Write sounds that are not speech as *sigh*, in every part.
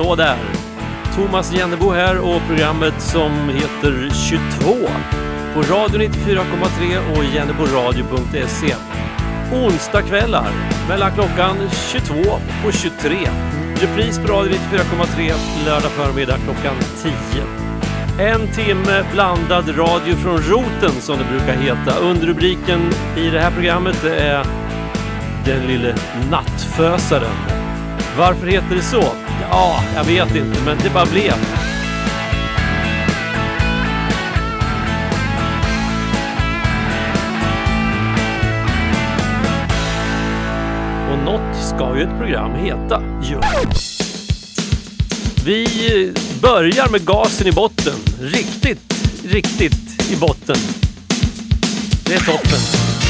Hallå där! Thomas Jennebo här och programmet som heter 22 på Radio 94,3 och jenneboradio.se. Onsdagskvällar mellan klockan 22 och 23. Repris på Radio 94,3 lördag förmiddag klockan 10. En timme blandad radio från roten som det brukar heta. Underrubriken i det här programmet är Den lille nattfösaren. Varför heter det så? Ja, jag vet inte, men det bara blev. Och något ska ju ett program heta ju. Vi börjar med gasen i botten. Riktigt, riktigt i botten. Det är toppen.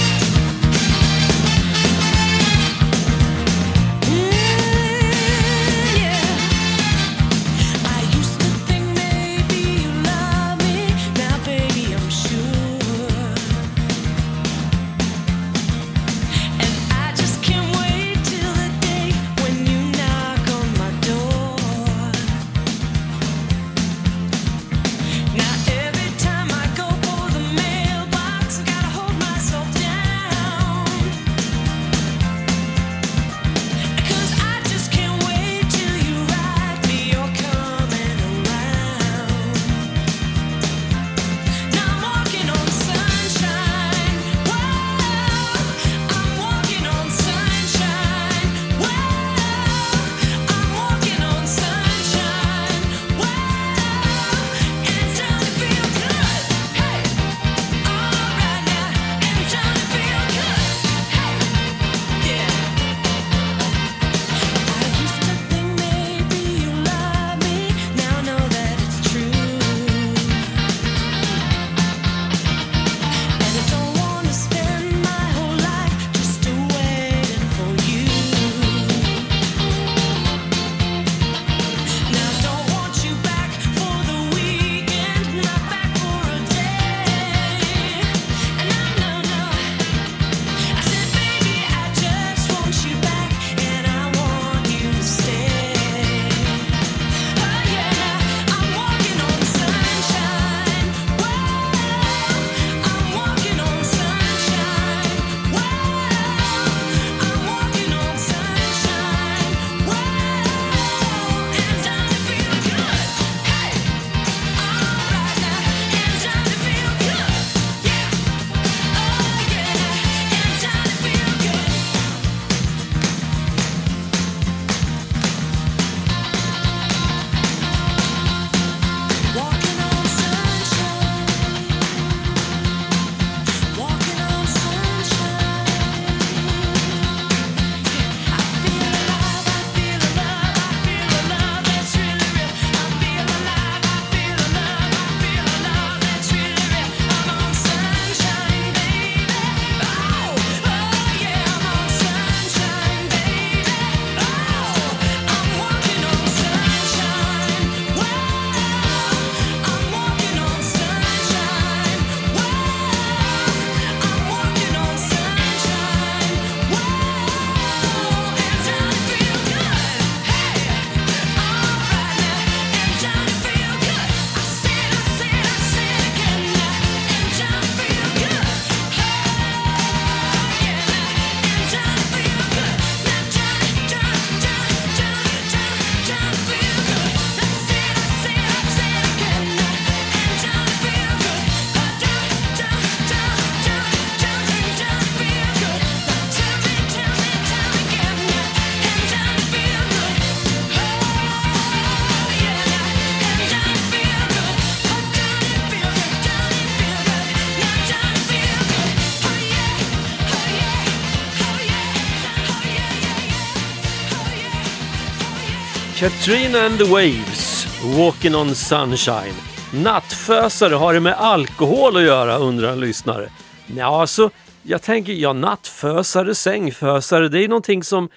Katrina and the Waves, Walking on Sunshine. Nattfösare, har det med alkohol att göra undrar en lyssnare? Ja, alltså, jag tänker, ja nattfösare, sängfösare, det är någonting som,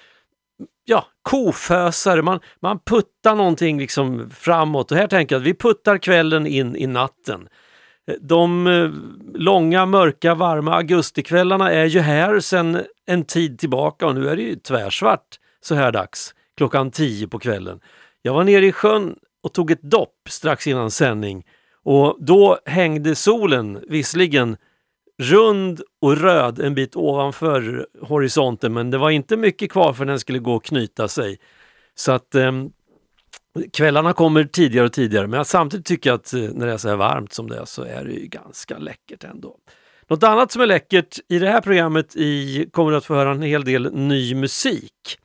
ja, kofösare, man, man puttar någonting liksom framåt och här tänker jag att vi puttar kvällen in i natten. De eh, långa, mörka, varma augustikvällarna är ju här sedan en tid tillbaka och nu är det ju tvärsvart så här dags klockan tio på kvällen. Jag var nere i sjön och tog ett dopp strax innan sändning och då hängde solen visserligen rund och röd en bit ovanför horisonten men det var inte mycket kvar för den skulle gå och knyta sig. Så att eh, kvällarna kommer tidigare och tidigare men samtidigt tycker jag att eh, när det är så här varmt som det är så är det ju ganska läckert ändå. Något annat som är läckert i det här programmet i, kommer du att få höra en hel del ny musik.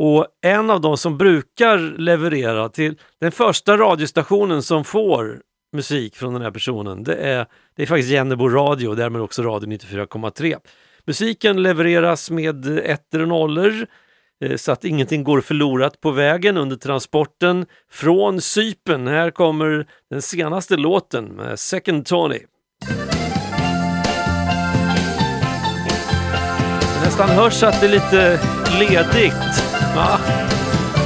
Och en av de som brukar leverera till den första radiostationen som får musik från den här personen, det är, det är faktiskt Jennebo Radio och därmed också Radio 94,3. Musiken levereras med ettor och nollor eh, så att ingenting går förlorat på vägen under transporten från Sypen. Här kommer den senaste låten med Second Tony. Det nästan hörs att det är lite ledigt.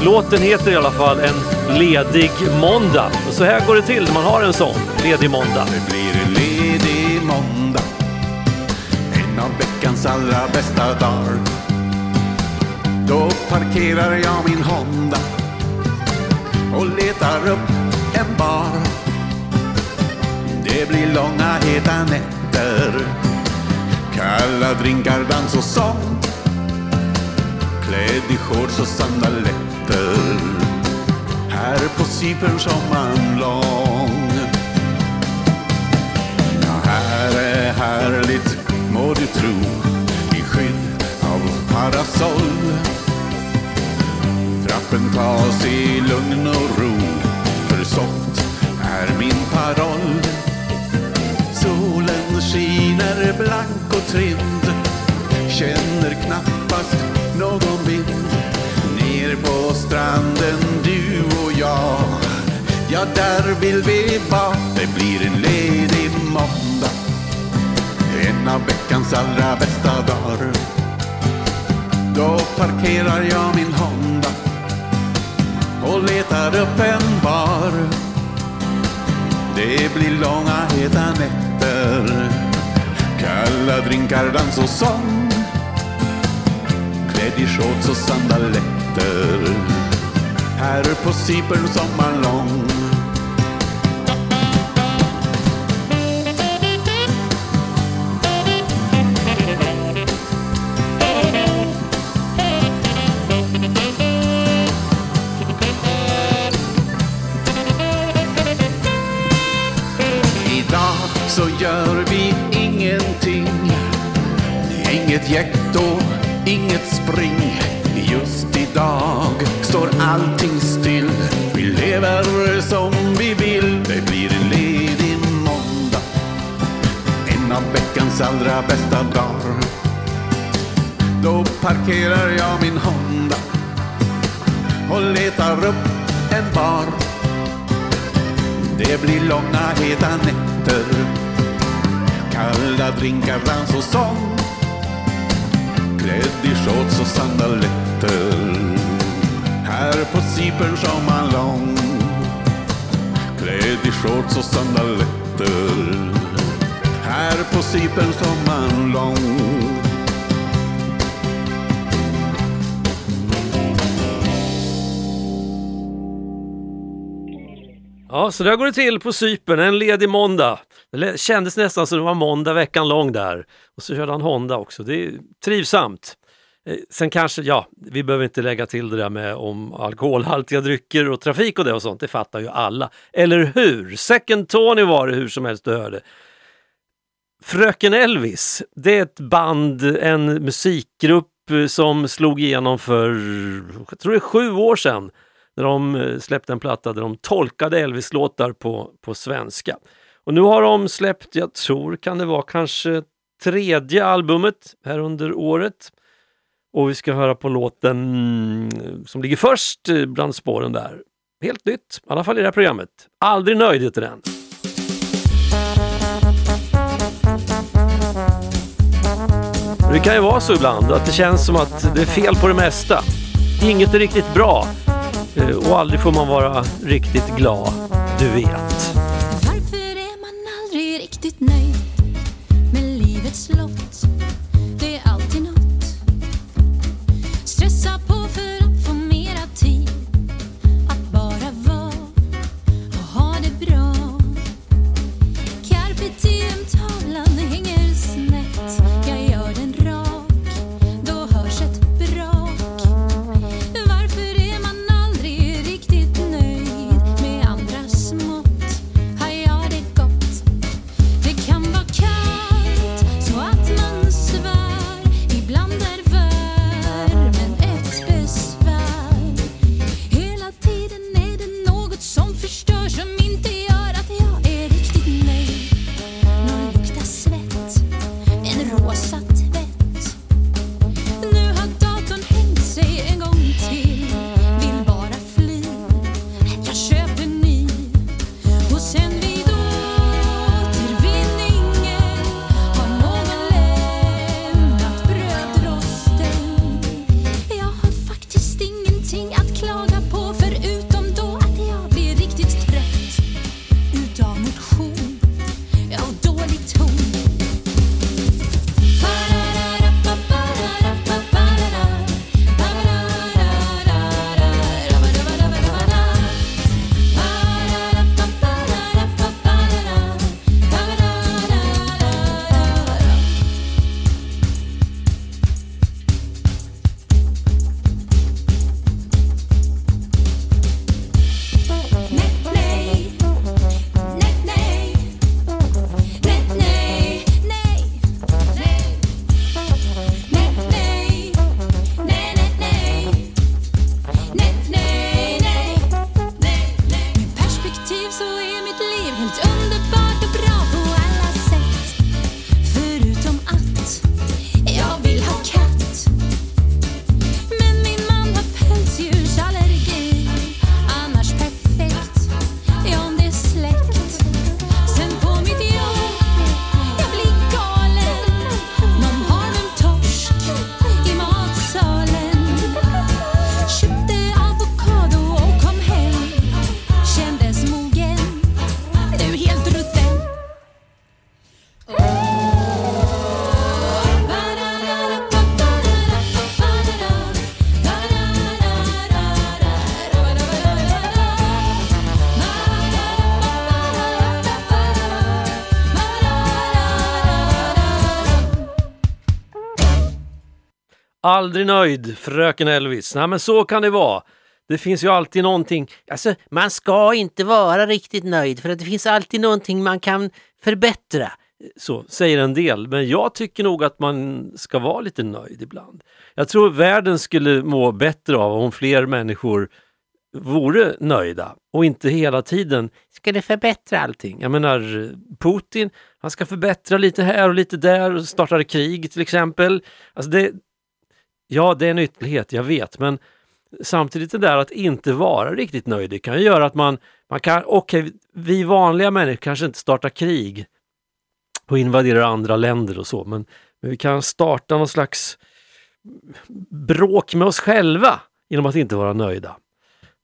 Låten heter i alla fall En ledig måndag. Och så här går det till när man har en sån ledig måndag. Det blir en ledig måndag. En av veckans allra bästa dagar. Då parkerar jag min Honda och letar upp en bar. Det blir långa heta nätter. Kalla drinkar, dans och sång. Klädd i shorts och nätter Här på Cypern sommaren lång. Ja, här är härligt må du tro I skydd av parasoll. Trappen tas i lugn och ro För soft är min paroll. Solen skiner blank och trind Känner knappast någon vind. På stranden du och jag. Ja, där vill vi vara. Det blir en ledig måndag. En av veckans allra bästa dagar. Då parkerar jag min Honda och letar upp en bar. Det blir långa heta nätter. Kalla drinkar, dans och sång. Klädd i shorts och sandaletter här på Cypern sommaren lång. Idag så gör vi ingenting. Inget jäkt och inget spring. Just dag står allting still. Vi lever som vi vill. Det blir en ledig måndag. En av veckans allra bästa dagar. Då parkerar jag min Honda och letar upp en bar. Det blir långa heta nätter. Kalla drinkar, dans och sång. Klädd i shorts och sandaletter. Här på Cypern sommaren lång Klädd i shorts och sandaletter. Här på Cypern sommaren lång. Ja, så där går det till på Cypern. En ledig måndag. Det kändes nästan som det var måndag veckan lång där. Och så körde han Honda också, det är trivsamt. Eh, sen kanske, ja, vi behöver inte lägga till det där med om alkoholhaltiga drycker och trafik och det och sånt, det fattar ju alla. Eller hur? Second Tony var det hur som helst du hörde. Fröken Elvis, det är ett band, en musikgrupp eh, som slog igenom för, jag tror det är sju år sedan när de eh, släppte en platta där de tolkade Elvis-låtar på, på svenska. Och nu har de släppt, jag tror kan det vara kanske tredje albumet här under året. Och vi ska höra på låten mm, som ligger först bland spåren där. Helt nytt, i alla fall i det här programmet. Aldrig nöjd heter den. Det kan ju vara så ibland att det känns som att det är fel på det mesta. Inget är riktigt bra eh, och aldrig får man vara riktigt glad, du vet. Aldrig nöjd, fröken Elvis. Nej men så kan det vara. Det finns ju alltid någonting. Alltså, man ska inte vara riktigt nöjd för att det finns alltid någonting man kan förbättra. Så säger en del, men jag tycker nog att man ska vara lite nöjd ibland. Jag tror världen skulle må bättre av om fler människor vore nöjda och inte hela tiden Ska det förbättra allting? Jag menar Putin, han ska förbättra lite här och lite där och startar krig till exempel. Alltså det, ja, det är en ytterlighet, jag vet, men samtidigt det där att inte vara riktigt nöjd, det kan ju göra att man, man kan, okej, vi vanliga människor kanske inte startar krig och invaderar andra länder och så, men, men vi kan starta någon slags bråk med oss själva genom att inte vara nöjda,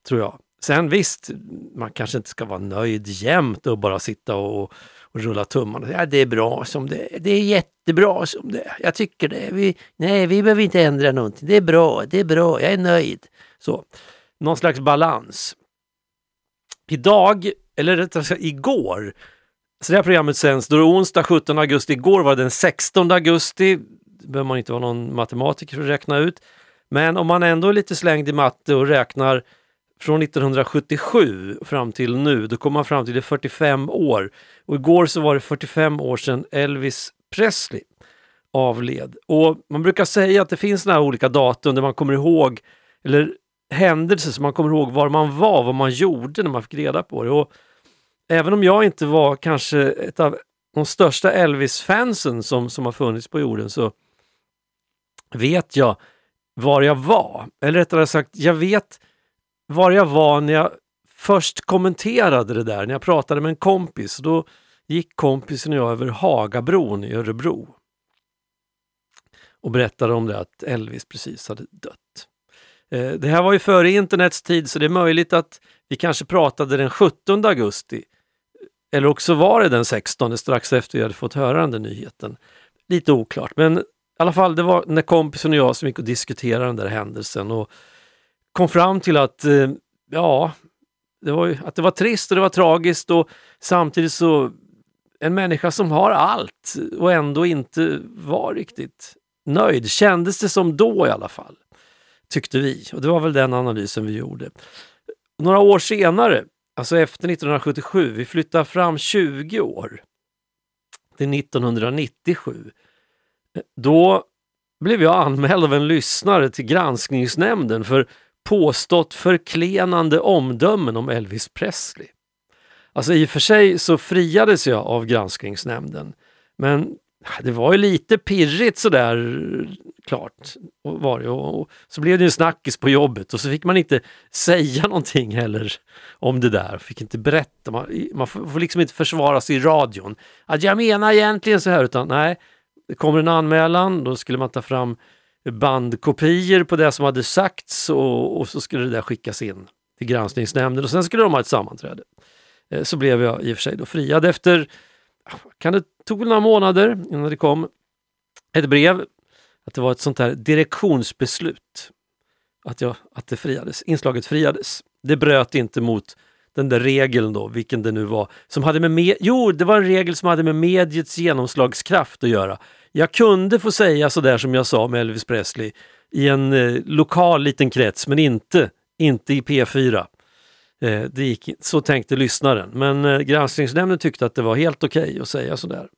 tror jag. Sen visst, man kanske inte ska vara nöjd jämt och bara sitta och, och rulla tummarna. Ja, det är bra som det är. Det är jättebra som det är. Jag tycker det. Vi, nej, vi behöver inte ändra någonting. Det är bra, det är bra, jag är nöjd. Så, någon slags balans. Idag, eller rättare sagt igår, så det här programmet sänds då det är onsdag 17 augusti. Igår var det den 16 augusti. Det behöver man inte vara någon matematiker för att räkna ut. Men om man ändå är lite slängd i matte och räknar från 1977 fram till nu, då kom man fram till det 45 år. Och igår så var det 45 år sedan Elvis Presley avled. Och man brukar säga att det finns några olika datum där man kommer ihåg, eller händelser som man kommer ihåg var man var, vad man gjorde när man fick reda på det. Och även om jag inte var kanske ett av de största Elvis-fansen som, som har funnits på jorden så vet jag var jag var. Eller rättare sagt, jag vet var jag var när jag först kommenterade det där, när jag pratade med en kompis. Då gick kompisen och jag över Hagabron i Örebro och berättade om det att Elvis precis hade dött. Eh, det här var ju före internets tid så det är möjligt att vi kanske pratade den 17 augusti. Eller också var det den 16 strax efter vi hade fått höra den där nyheten. Lite oklart men i alla fall det var när kompisen och jag som gick och diskuterade den där händelsen och kom fram till att eh, ja, det var, att det var trist och det var tragiskt och samtidigt så en människa som har allt och ändå inte var riktigt nöjd, kändes det som då i alla fall, tyckte vi. Och det var väl den analysen vi gjorde. Några år senare, alltså efter 1977, vi flyttar fram 20 år till 1997. Eh, då blev jag anmäld av en lyssnare till granskningsnämnden för påstått förklenande omdömen om Elvis Presley. Alltså i och för sig så friades jag av granskningsnämnden. Men det var ju lite pirrigt sådär klart. Var det. Och, så blev det en snackis på jobbet och så fick man inte säga någonting heller om det där. Fick inte berätta. Man, man får liksom inte försvara sig i radion. Att jag menar egentligen så här utan nej, det kommer en anmälan, då skulle man ta fram bandkopior på det som hade sagts och, och, så skulle det där skickas in till granskningsnämnden och sen skulle de ha ett sammanträde. Eh, så blev jag i och för sig då friad efter, kan det tog några månader innan det kom ett brev att det var ett sånt här direktionsbeslut. Att, jag, att det friades, inslaget friades. Det bröt inte mot den där regeln då, vilken det nu var, som hade med, med jo, det var en regel som hade med mediets genomslagskraft att göra. Jag kunde få säga sådär som jag sa med Elvis Presley i en eh, lokal liten krets, men inte, inte i P4. Eh, det gick, så tänkte lyssnaren, men eh, granskningsnämnden tyckte att det var helt okej okay att säga sådär.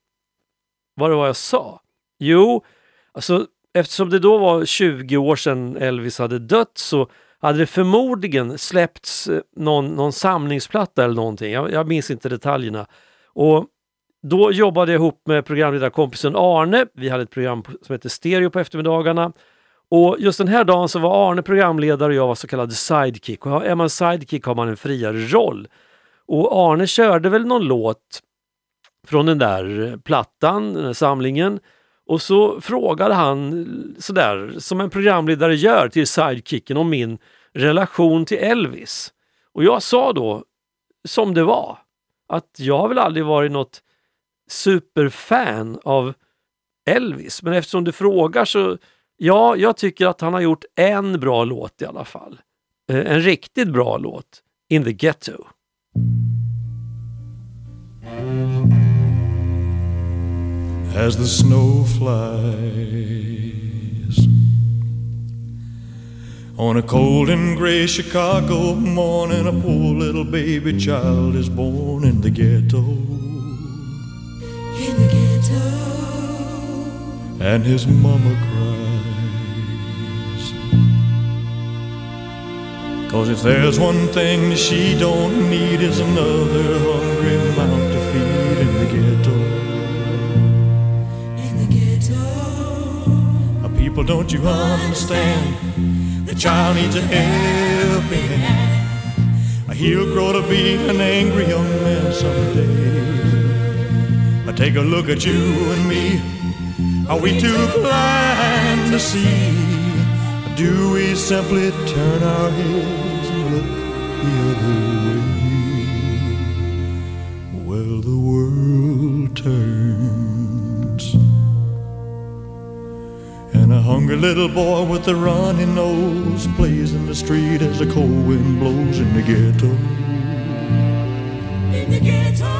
Vad det var jag sa? Jo, alltså eftersom det då var 20 år sedan Elvis hade dött så hade det förmodligen släppts eh, någon, någon samlingsplatta eller någonting. Jag, jag minns inte detaljerna. Och då jobbade jag ihop med programledarkompisen Arne. Vi hade ett program som hette Stereo på eftermiddagarna. Och just den här dagen så var Arne programledare och jag var så kallad sidekick. Och är man sidekick har man en friare roll. Och Arne körde väl någon låt från den där plattan, den där samlingen. Och så frågade han sådär, som en programledare gör till sidekicken om min relation till Elvis. Och jag sa då, som det var, att jag har väl aldrig varit något superfan av Elvis. Men eftersom du frågar så, ja, jag tycker att han har gjort en bra låt i alla fall. Eh, en riktigt bra låt, In the Ghetto. as the snow flies. On a cold and gray Chicago morning, a poor little baby child is born in the ghetto. In the ghetto. And his mama cries. Cause if there's one thing she don't need is another hungry mouth to feed in the ghetto. In the ghetto. Uh, People, don't you understand? The child needs a helping hand. He'll grow to be an angry young man someday. Take a look at you and me. Are we too blind to see? Do we simply turn our heads and look the other way? Well, the world turns. And a hungry little boy with a runny nose plays in the street as the cold wind blows in the ghetto. In the ghetto.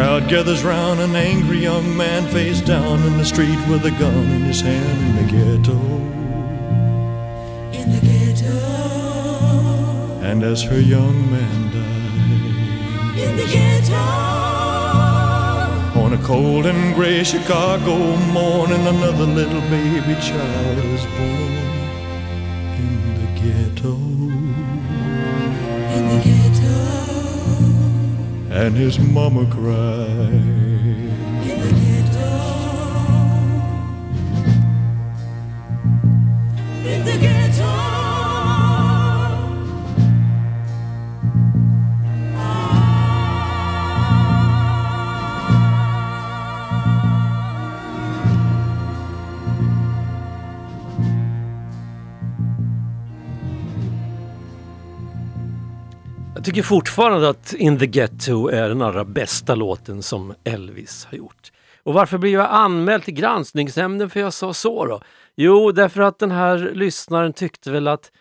Crowd gathers round, an angry young man face down in the street with a gun in his hand in the ghetto. In the ghetto. And as her young man dies, In the ghetto. On a cold and gray Chicago morning, another little baby child is born And his mama cried. Jag tycker fortfarande att In the Ghetto är den allra bästa låten som Elvis har gjort. Och varför blev jag anmäld till granskningsnämnden för jag sa så då? Jo, därför att den här lyssnaren tyckte väl att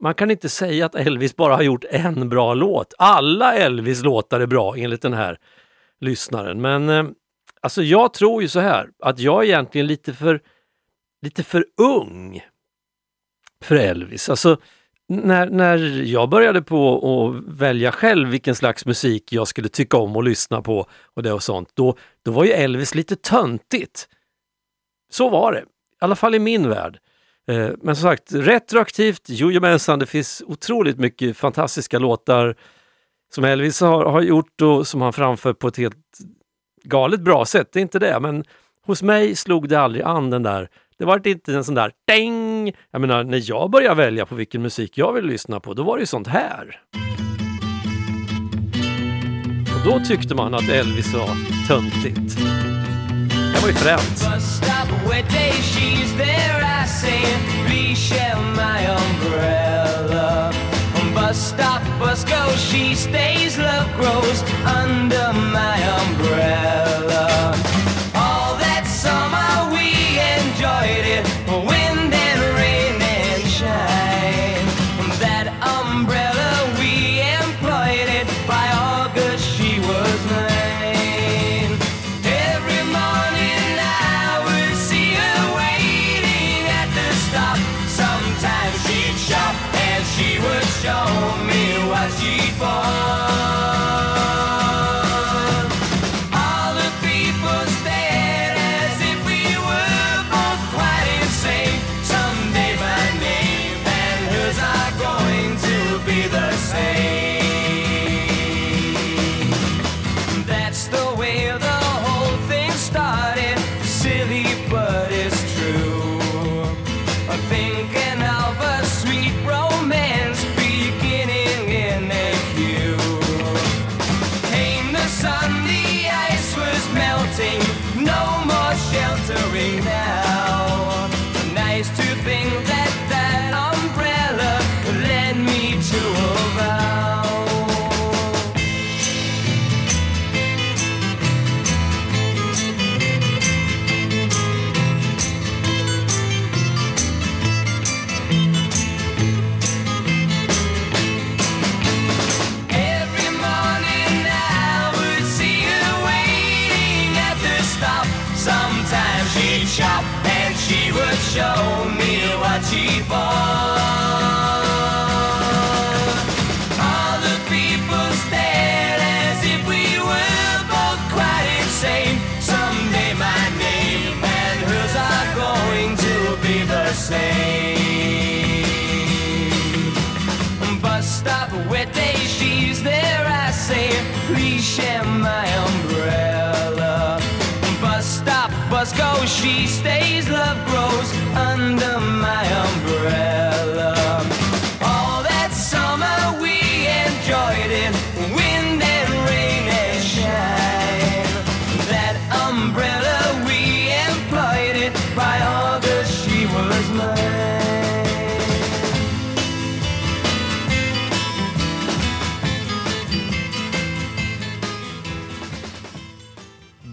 man kan inte säga att Elvis bara har gjort en bra låt. Alla Elvis låtar är bra enligt den här lyssnaren. Men eh, alltså jag tror ju så här att jag är egentligen lite för, lite för ung för Elvis. Alltså när, när jag började på att välja själv vilken slags musik jag skulle tycka om och lyssna på och det och sånt, då, då var ju Elvis lite töntigt. Så var det, i alla fall i min värld. Eh, Men som sagt, retroaktivt, jojomensan, det finns otroligt mycket fantastiska låtar som Elvis har, har gjort och som han framför på ett helt galet bra sätt, det är inte det, men hos mig slog det aldrig an den där det var inte en sån där däng. Jag menar, när jag började välja på vilken musik jag ville lyssna på, då var det ju sånt här. Och då tyckte man att Elvis var töntigt. Det var ju fränt. Bus stop bus go, she stays, love grows under my umbrella.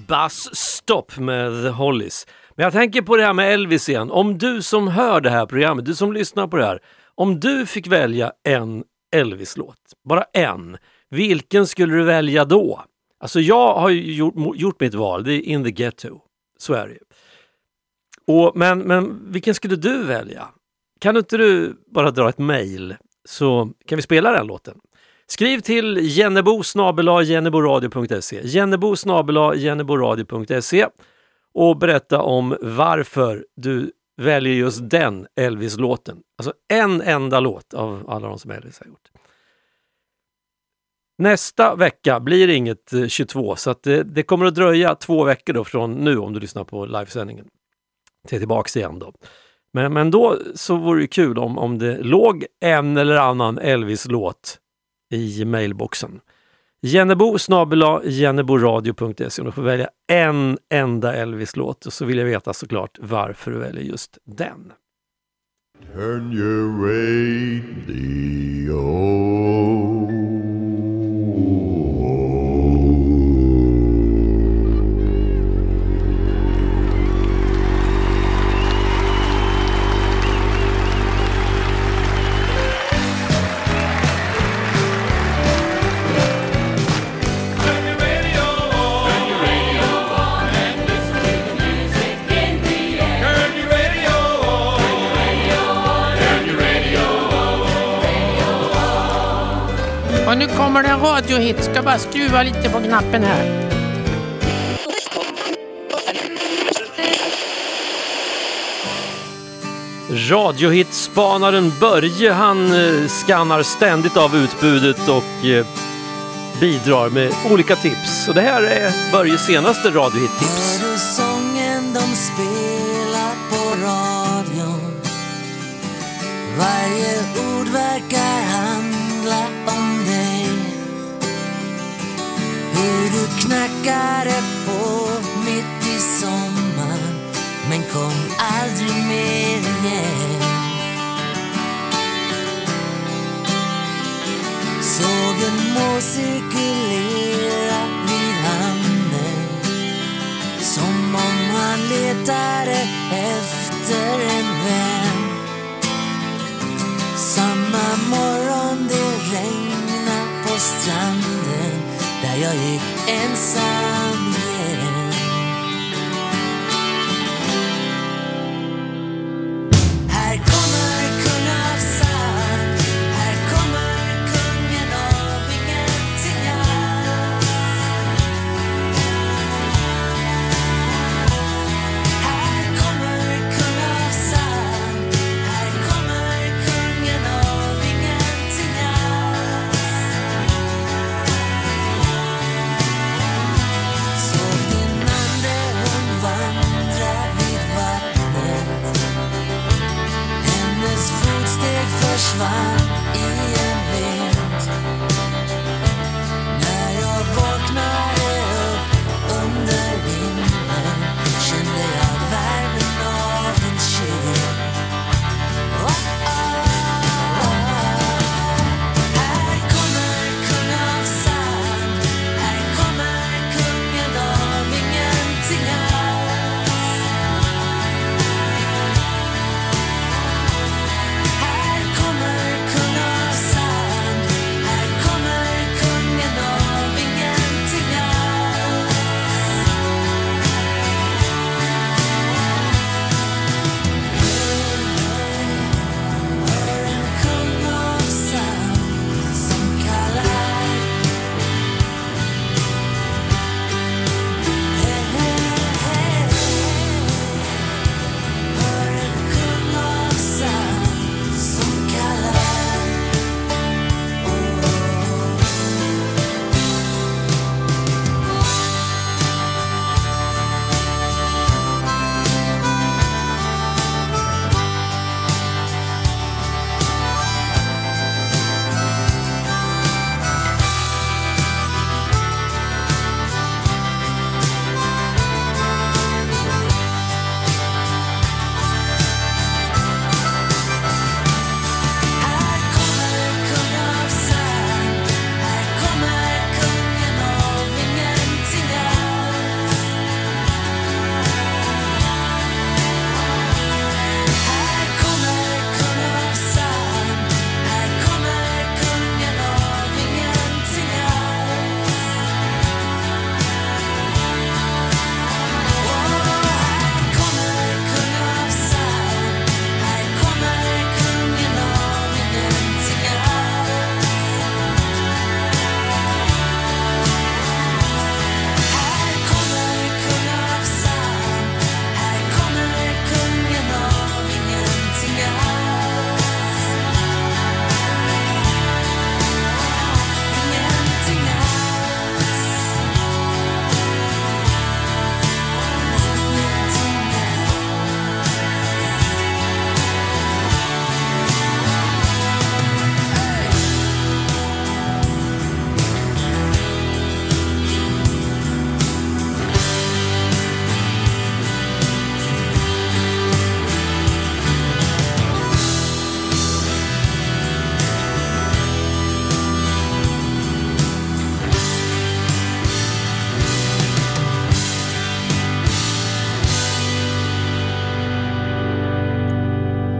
Bus Stop med The Hollies. Men jag tänker på det här med Elvis igen. Om du som hör det här programmet, du som lyssnar på det här. Om du fick välja en Elvis-låt, bara en, vilken skulle du välja då? Alltså jag har ju gjort, gjort mitt val, det är In the Ghetto. Så är det ju. Och, men, men vilken skulle du välja? Kan inte du bara dra ett mejl så kan vi spela den låten? Skriv till jennebo jenneboradio.se jennebo jenneboradio.se och berätta om varför du väljer just den Elvis-låten. Alltså en enda låt av alla de som Elvis har gjort. Nästa vecka blir det inget eh, 22 så att det, det kommer att dröja två veckor då från nu om du lyssnar på livesändningen. Till tillbaks igen då. Men, men då så vore det kul om, om det låg en eller annan Elvis-låt i mailboxen. Jennebo jenneboradio.se och du får välja en enda Elvis-låt och så vill jag veta såklart varför du väljer just den. Turn your radio. Kommer det en radiohit. Ska bara skruva lite på knappen här. Radiohitspanaren Börje han eh, skannar ständigt av utbudet och eh, bidrar med olika tips. Och det här är Börjes senaste radiohit-tips. Hör du sången de spelar på radion? Varje ord verkar handla om. Hur du knackade på mitt i sommaren. Men kom aldrig mer igen. Såg en må cirkulera vid hamnen som om han letade efter en vän. Samma morgon det regnade på stranden där jag gick ensam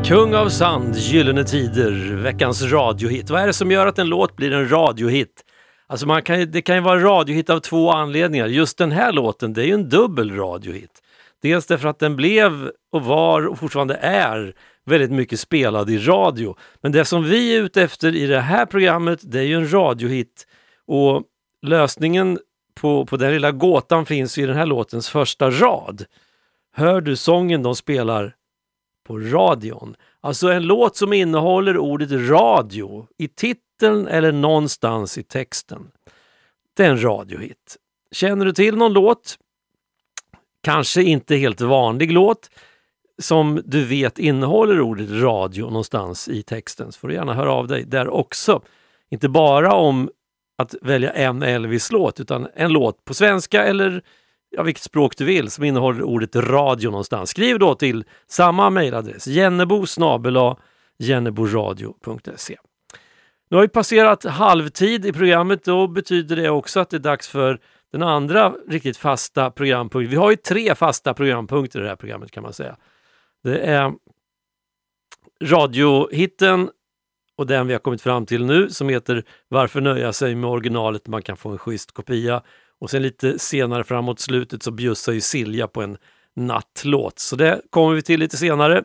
Kung av sand, Gyllene Tider, veckans radiohit. Vad är det som gör att en låt blir en radiohit? Alltså man kan, det kan ju vara en radiohit av två anledningar. Just den här låten, det är ju en dubbel radiohit. Dels därför att den blev och var och fortfarande är väldigt mycket spelad i radio. Men det som vi är ute efter i det här programmet, det är ju en radiohit. Och lösningen på, på den lilla gåtan finns ju i den här låtens första rad. Hör du sången de spelar på radion? Alltså en låt som innehåller ordet radio i titeln eller någonstans i texten. Det är en radiohit. Känner du till någon låt, kanske inte helt vanlig låt, som du vet innehåller ordet radio någonstans i texten så får du gärna höra av dig där också. Inte bara om att välja en Elvis-låt utan en låt på svenska eller ja, vilket språk du vill som innehåller ordet radio någonstans. Skriv då till samma mejladress, jennebo snabel-a jenneboradio.se. Nu har vi passerat halvtid i programmet, då betyder det också att det är dags för den andra riktigt fasta programpunkten. Vi har ju tre fasta programpunkter i det här programmet kan man säga. Det är radiohitten och den vi har kommit fram till nu som heter Varför nöja sig med originalet? Man kan få en schysst kopia. Och sen lite senare framåt slutet så bjussar ju Silja på en nattlåt. Så det kommer vi till lite senare.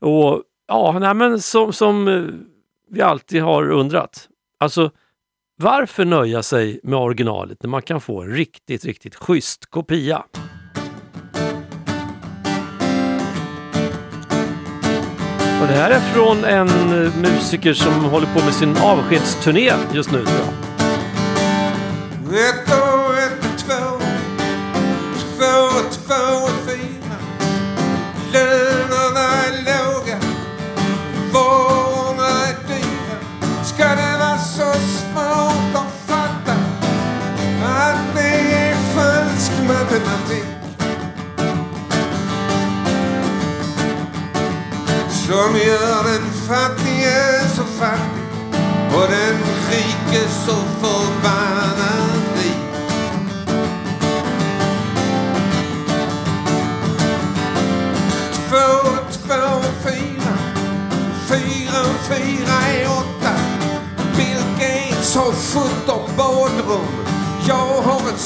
Och ja, nej, men som, som eh, vi alltid har undrat. Alltså, varför nöja sig med originalet när man kan få en riktigt, riktigt schysst kopia? Och det här är från en eh, musiker som håller på med sin avskedsturné just nu. tror jag. För fina. Lönerna är låga, varorna är dyra. Ska det vara så svårt att fatta att det är falsk matematik? Som gör den fattige så fattig och den Så har 17 badrum. Jag har en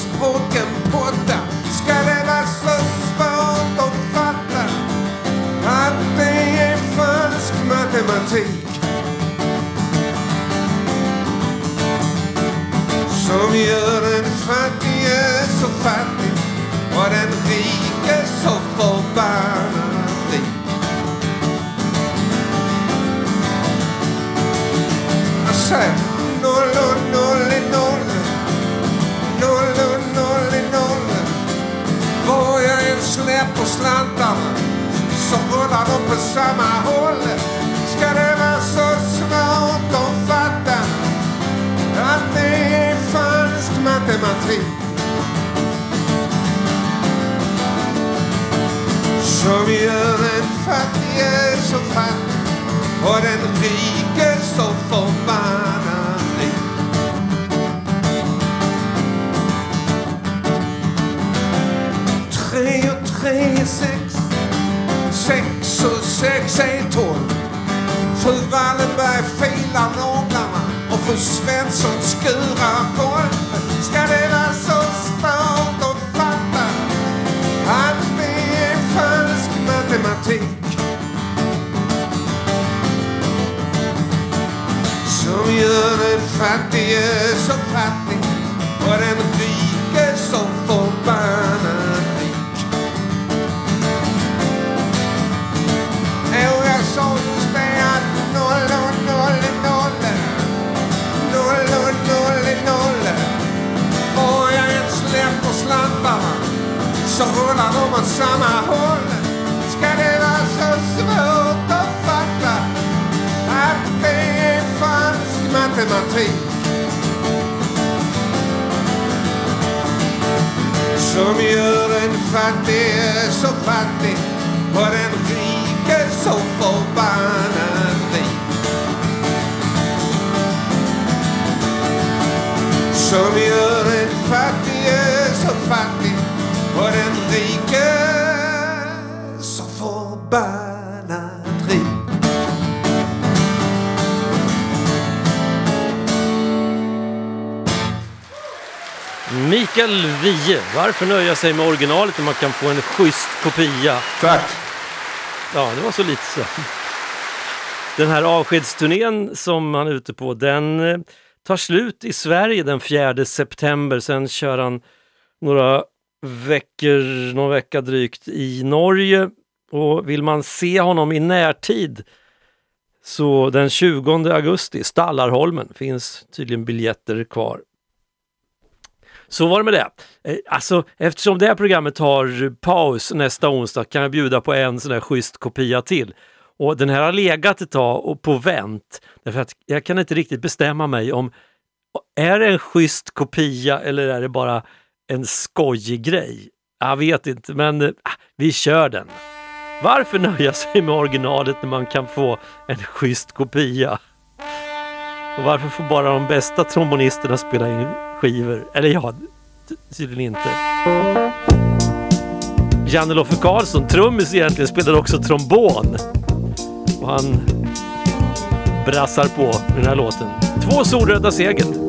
potta. Ska det vara så svårt att fatta att det är falsk matematik? som gör den fattige så fattig och den rike så förbannad rik. Jag säger noll och noll är noll, noll och noll är noll. Var jag än släpper slantarna så rullar de på samma håll. Ska det vara så svårt att fatta att det är falsk matematik som gör den fattige så fattig och den rike så förbannad Tre är sex, sex och sex är tolv. Fru Wallenberg filar naglarna och fru Svensson skurar golv. Ska det vara så svårt att fatta att det är falsk matematik? Som gör den fattige så fattig så rullar de åt samma håll. Ska det vara så svårt att fatta att det är falsk matematik? Som gör den fattige så fattig och den rike så förbannat rik. Som gör den fattige så fattig och den rike som förbannat rik. Mikael Wiehe, varför nöja sig med originalet när man kan få en schysst kopia? Tack! Ja, det var så lite så. Den här avskedsturnén som han är ute på, den eh, tar slut i Sverige den 4 september. Sen kör han några veckor, någon vecka drygt i Norge. Och vill man se honom i närtid så den 20 augusti, Stallarholmen, finns tydligen biljetter kvar. Så var det med det. Eh, alltså, eftersom det här programmet har paus nästa onsdag kan jag bjuda på en sån där schysst kopia till. Och den här har legat ett tag och på vänt. Därför att jag kan inte riktigt bestämma mig om är det en schysst kopia eller är det bara en skojig grej? Jag vet inte, men äh, vi kör den. Varför nöja sig med originalet när man kan få en schysst kopia? Och varför får bara de bästa trombonisterna spela in skivor? Eller ja, tydligen inte. Janne Loffe Karlsson, trummis egentligen, spelar också trombon. Och han brassar på med den här låten. Två solröda segel.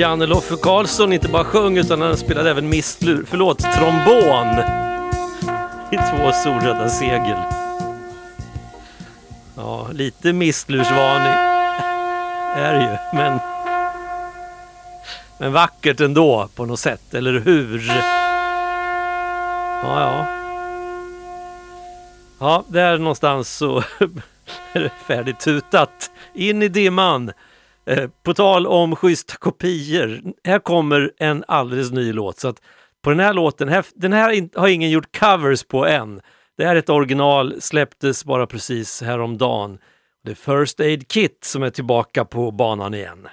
Janne Loffe Karlsson inte bara sjöng utan han spelade även mistlur, förlåt, trombon i två solröda segel. Ja, lite mistlursvarning är det ju, men Men vackert ändå på något sätt, eller hur? Ja, ja. Ja, där någonstans så *laughs* är det färdigt tutat. In i dimman. Eh, på tal om schyssta kopior. Här kommer en alldeles ny låt. Så att på den här låten, här, den här har ingen gjort covers på än. Det här är ett original, släpptes bara precis häromdagen. Det är First Aid Kit som är tillbaka på banan igen.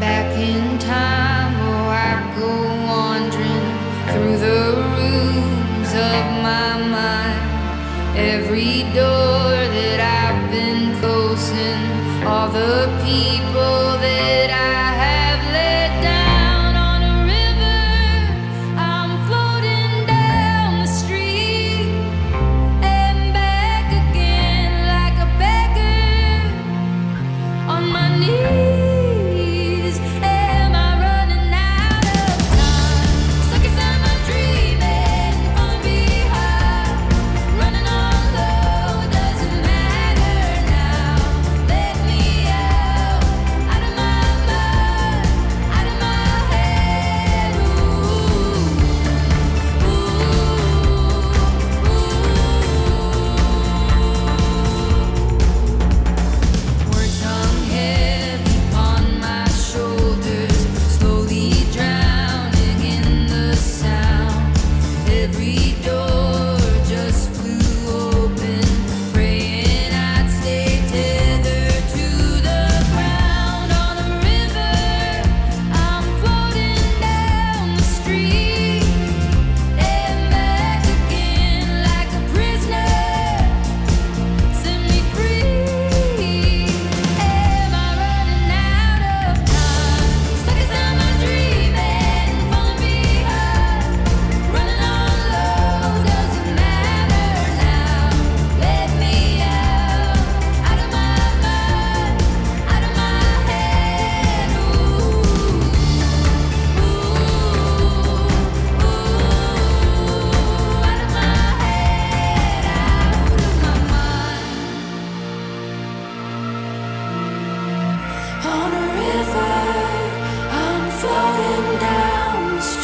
Back in time, oh, I go wandering through the rooms of my mind. Every door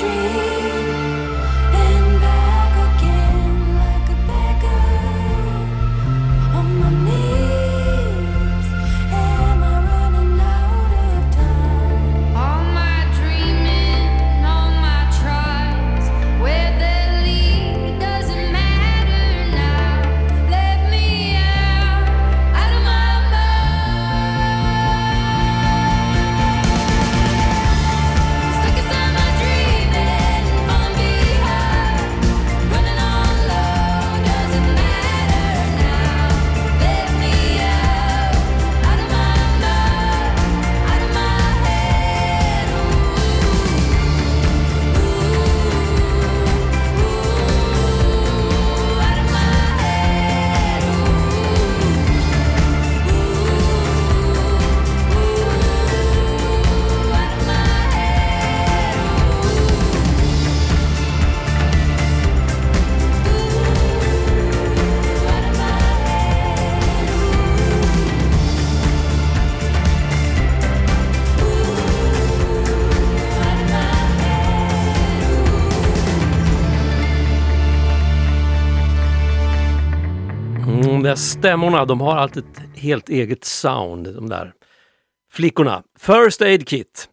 dream stämmorna, de har alltid ett helt eget sound, de där flickorna. First Aid Kit.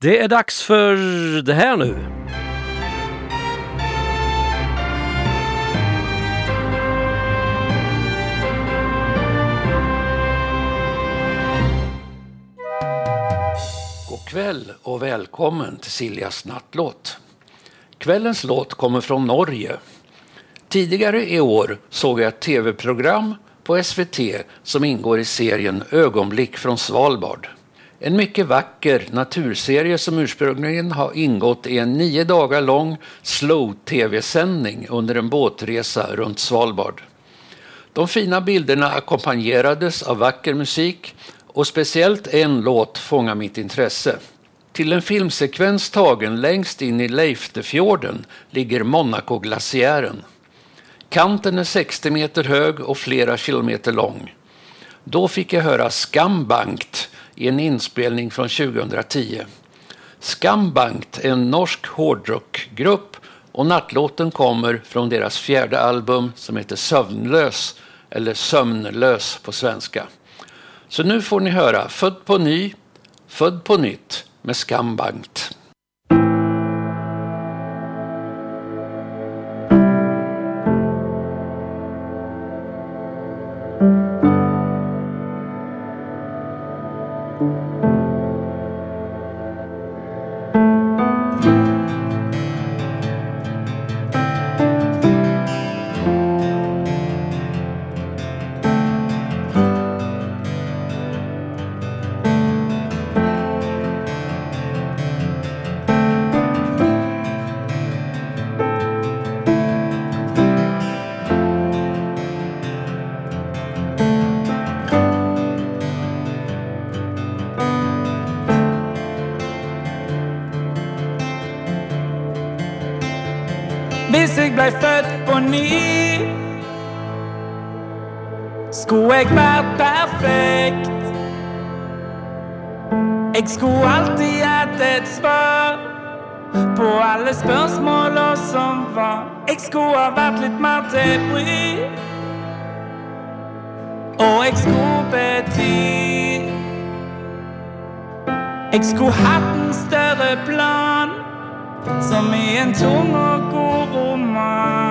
Det är dags för det här nu. God kväll och välkommen till Siljas nattlåt. Kvällens låt kommer från Norge. Tidigare i år såg jag ett tv-program på SVT som ingår i serien Ögonblick från Svalbard. En mycket vacker naturserie som ursprungligen har ingått i en nio dagar lång slow-tv-sändning under en båtresa runt Svalbard. De fina bilderna ackompanjerades av vacker musik och speciellt en låt fångar mitt intresse. Till en filmsekvens tagen längst in i Leiftefjorden ligger Monaco-glaciären. Kanten är 60 meter hög och flera kilometer lång. Då fick jag höra Skambankt i en inspelning från 2010. Skambankt är en norsk hårdrockgrupp och nattlåten kommer från deras fjärde album som heter Sömnlös, eller Sömnlös på svenska. Så nu får ni höra Född på ny, Född på nytt med Skambankt. Jeg alltid hatt ett svar På alla spörsmål och som var Jeg skulle ha vært litt mer til bry Og jeg skulle bety Jeg skulle hatt en større plan som i en tung og god roman.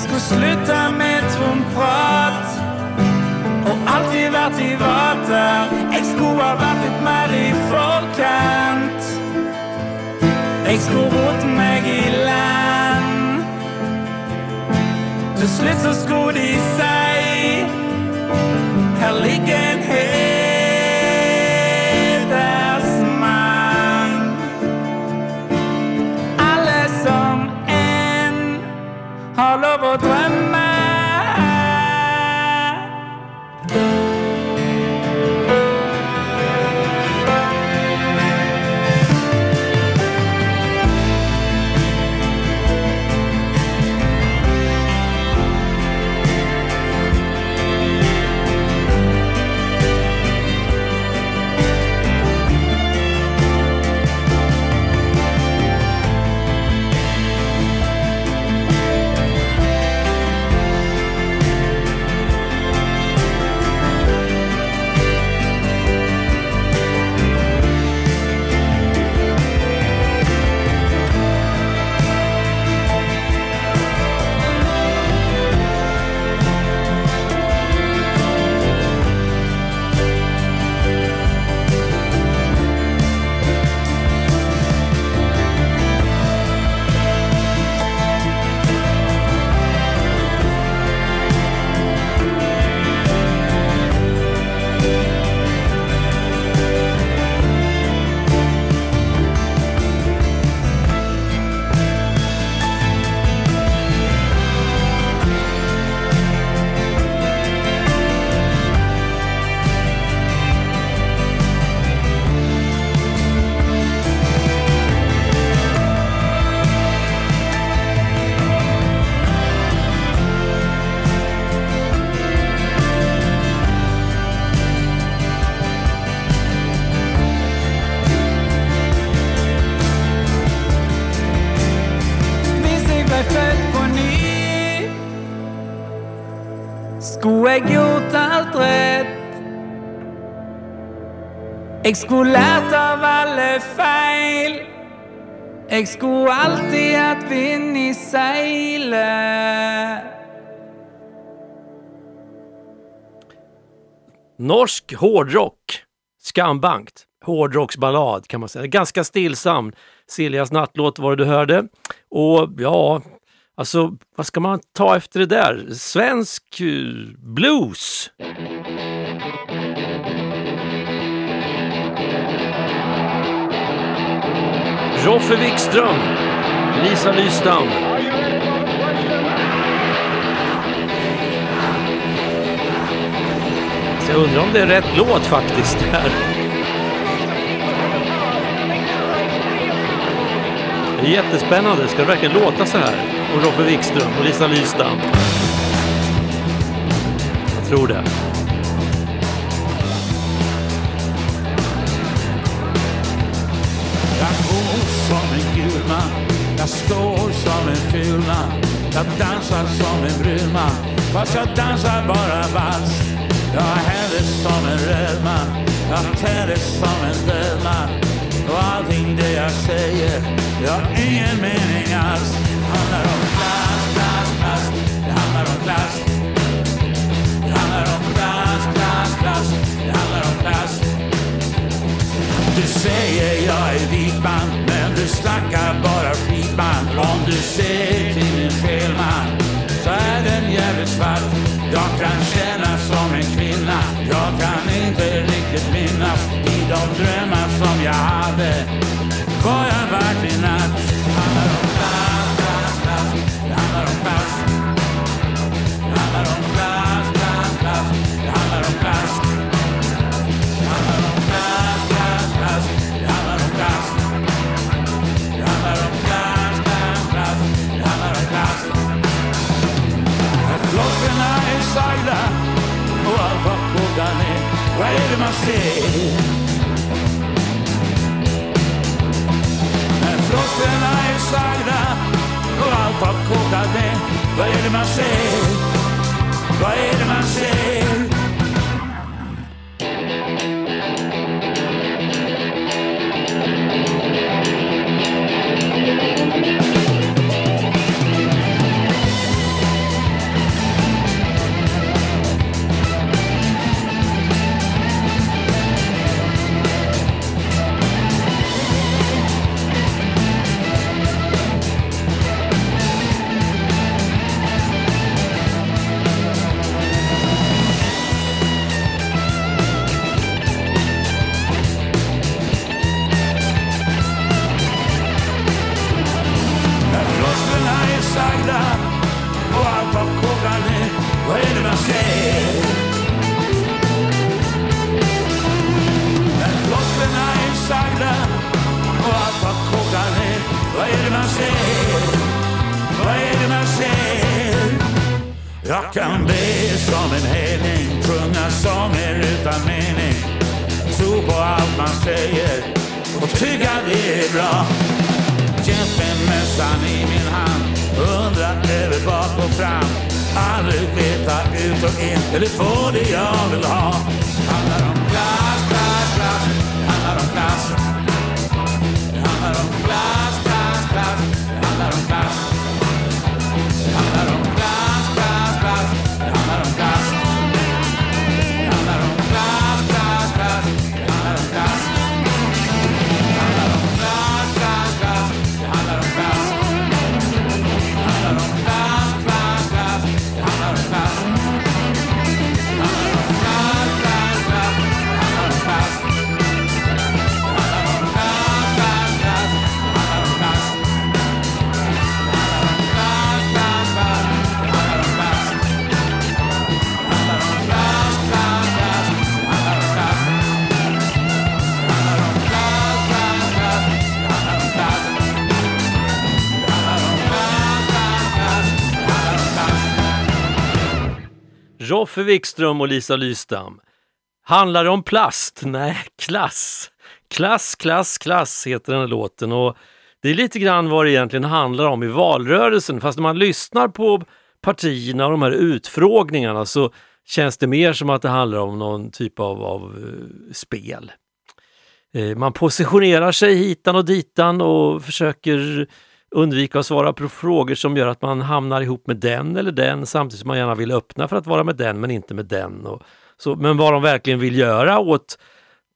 Skulle sluta med tomprat och alltid varit i vatten. Jeg skulle ha varit med i forkant Jeg skulle rott mig i land Till slut så skulle de säga, här ligger en hel Jeg skulle lært av alle feil Jeg skulle alltid hatt vind i seilet Norsk hårdrock, skambankt. Hårdrocksballad kan man säga. Ganska stillsam. Siljas nattlåt var det du hörde. Och ja, alltså vad ska man ta efter det där? Svensk eh, blues. Roffe Wikström, Lisa Nystam. Så jag undrar om det är rätt låt faktiskt. Här. Det är jättespännande. Ska det verkligen låta så här? Och Roffe Wikström och Lisa Nystam. Jag tror det. En Jag står som en ful man Jag dansar som en brud Fast jag dansar bara vals. Jag häller som en röd man Jag tänder som en död man Och allting det jag säger Det har ingen mening alls. Det handlar om klass, klass, klass. Det handlar om klass. Du säger jag är vit man, men du snackar bara skit man. Om du ser till min själ man, så är den jävligt svart. Jag kan känna som en kvinna, jag kan inte riktigt minnas i de drömmar som jag hade. Var jag verkligen natt? När är sagda och allt vad kokan är, vad är det man ser? När är sagda och allt vad kokat är, vad är det man ser? Vad är det man ser? Roffe Wikström och Lisa Lystam. Handlar det om plast? Nej, klass. Klass, klass, klass heter den här låten och det är lite grann vad det egentligen handlar om i valrörelsen. Fast när man lyssnar på partierna och de här utfrågningarna så känns det mer som att det handlar om någon typ av, av eh, spel. Eh, man positionerar sig hitan och ditan och försöker undvika att svara på frågor som gör att man hamnar ihop med den eller den samtidigt som man gärna vill öppna för att vara med den men inte med den. Och Så, men vad de verkligen vill göra åt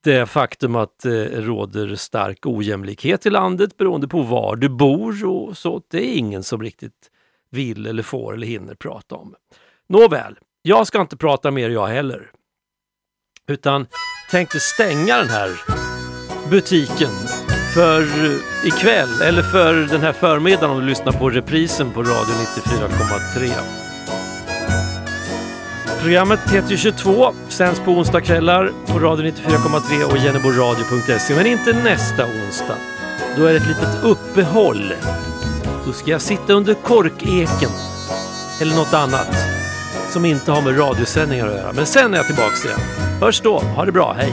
det faktum att det råder stark ojämlikhet i landet beroende på var du bor och så, det är ingen som riktigt vill eller får eller hinner prata om. Nåväl, jag ska inte prata mer jag heller. Utan tänkte stänga den här butiken för ikväll eller för den här förmiddagen om du lyssnar på reprisen på Radio 94,3. Programmet heter 22, sänds på onsdagskvällar på Radio 94,3 och jenneboradio.se. Men inte nästa onsdag. Då är det ett litet uppehåll. Då ska jag sitta under korkeken eller något annat som inte har med radiosändningar att göra. Men sen är jag tillbaks igen. Hörs då. Ha det bra. Hej!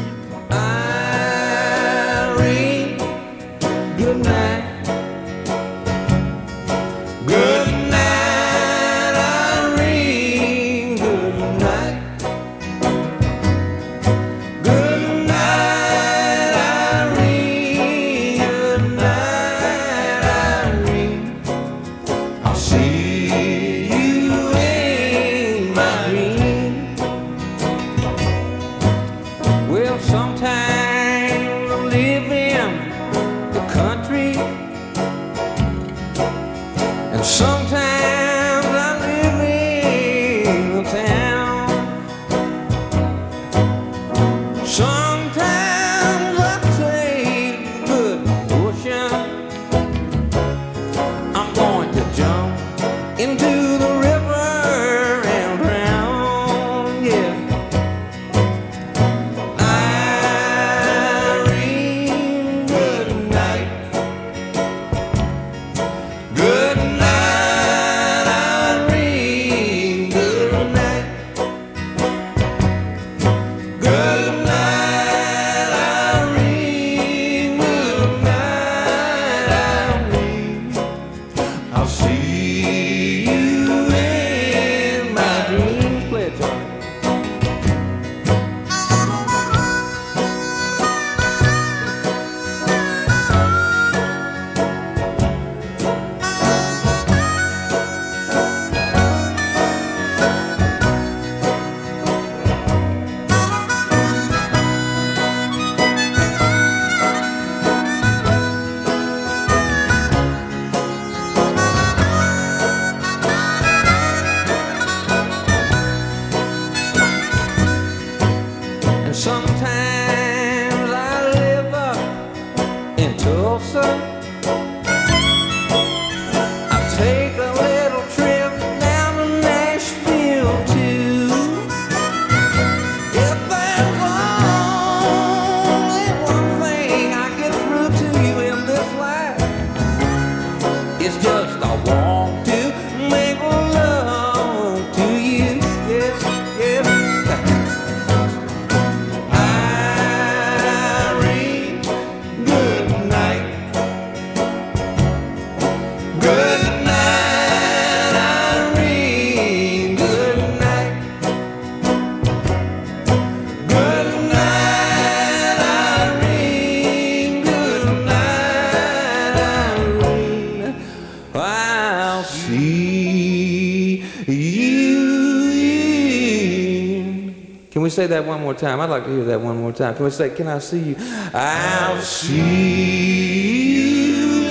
Say that one more time? I'd like to hear that one more time. Can we say, Can I see you? I'll see you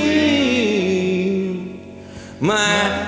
in my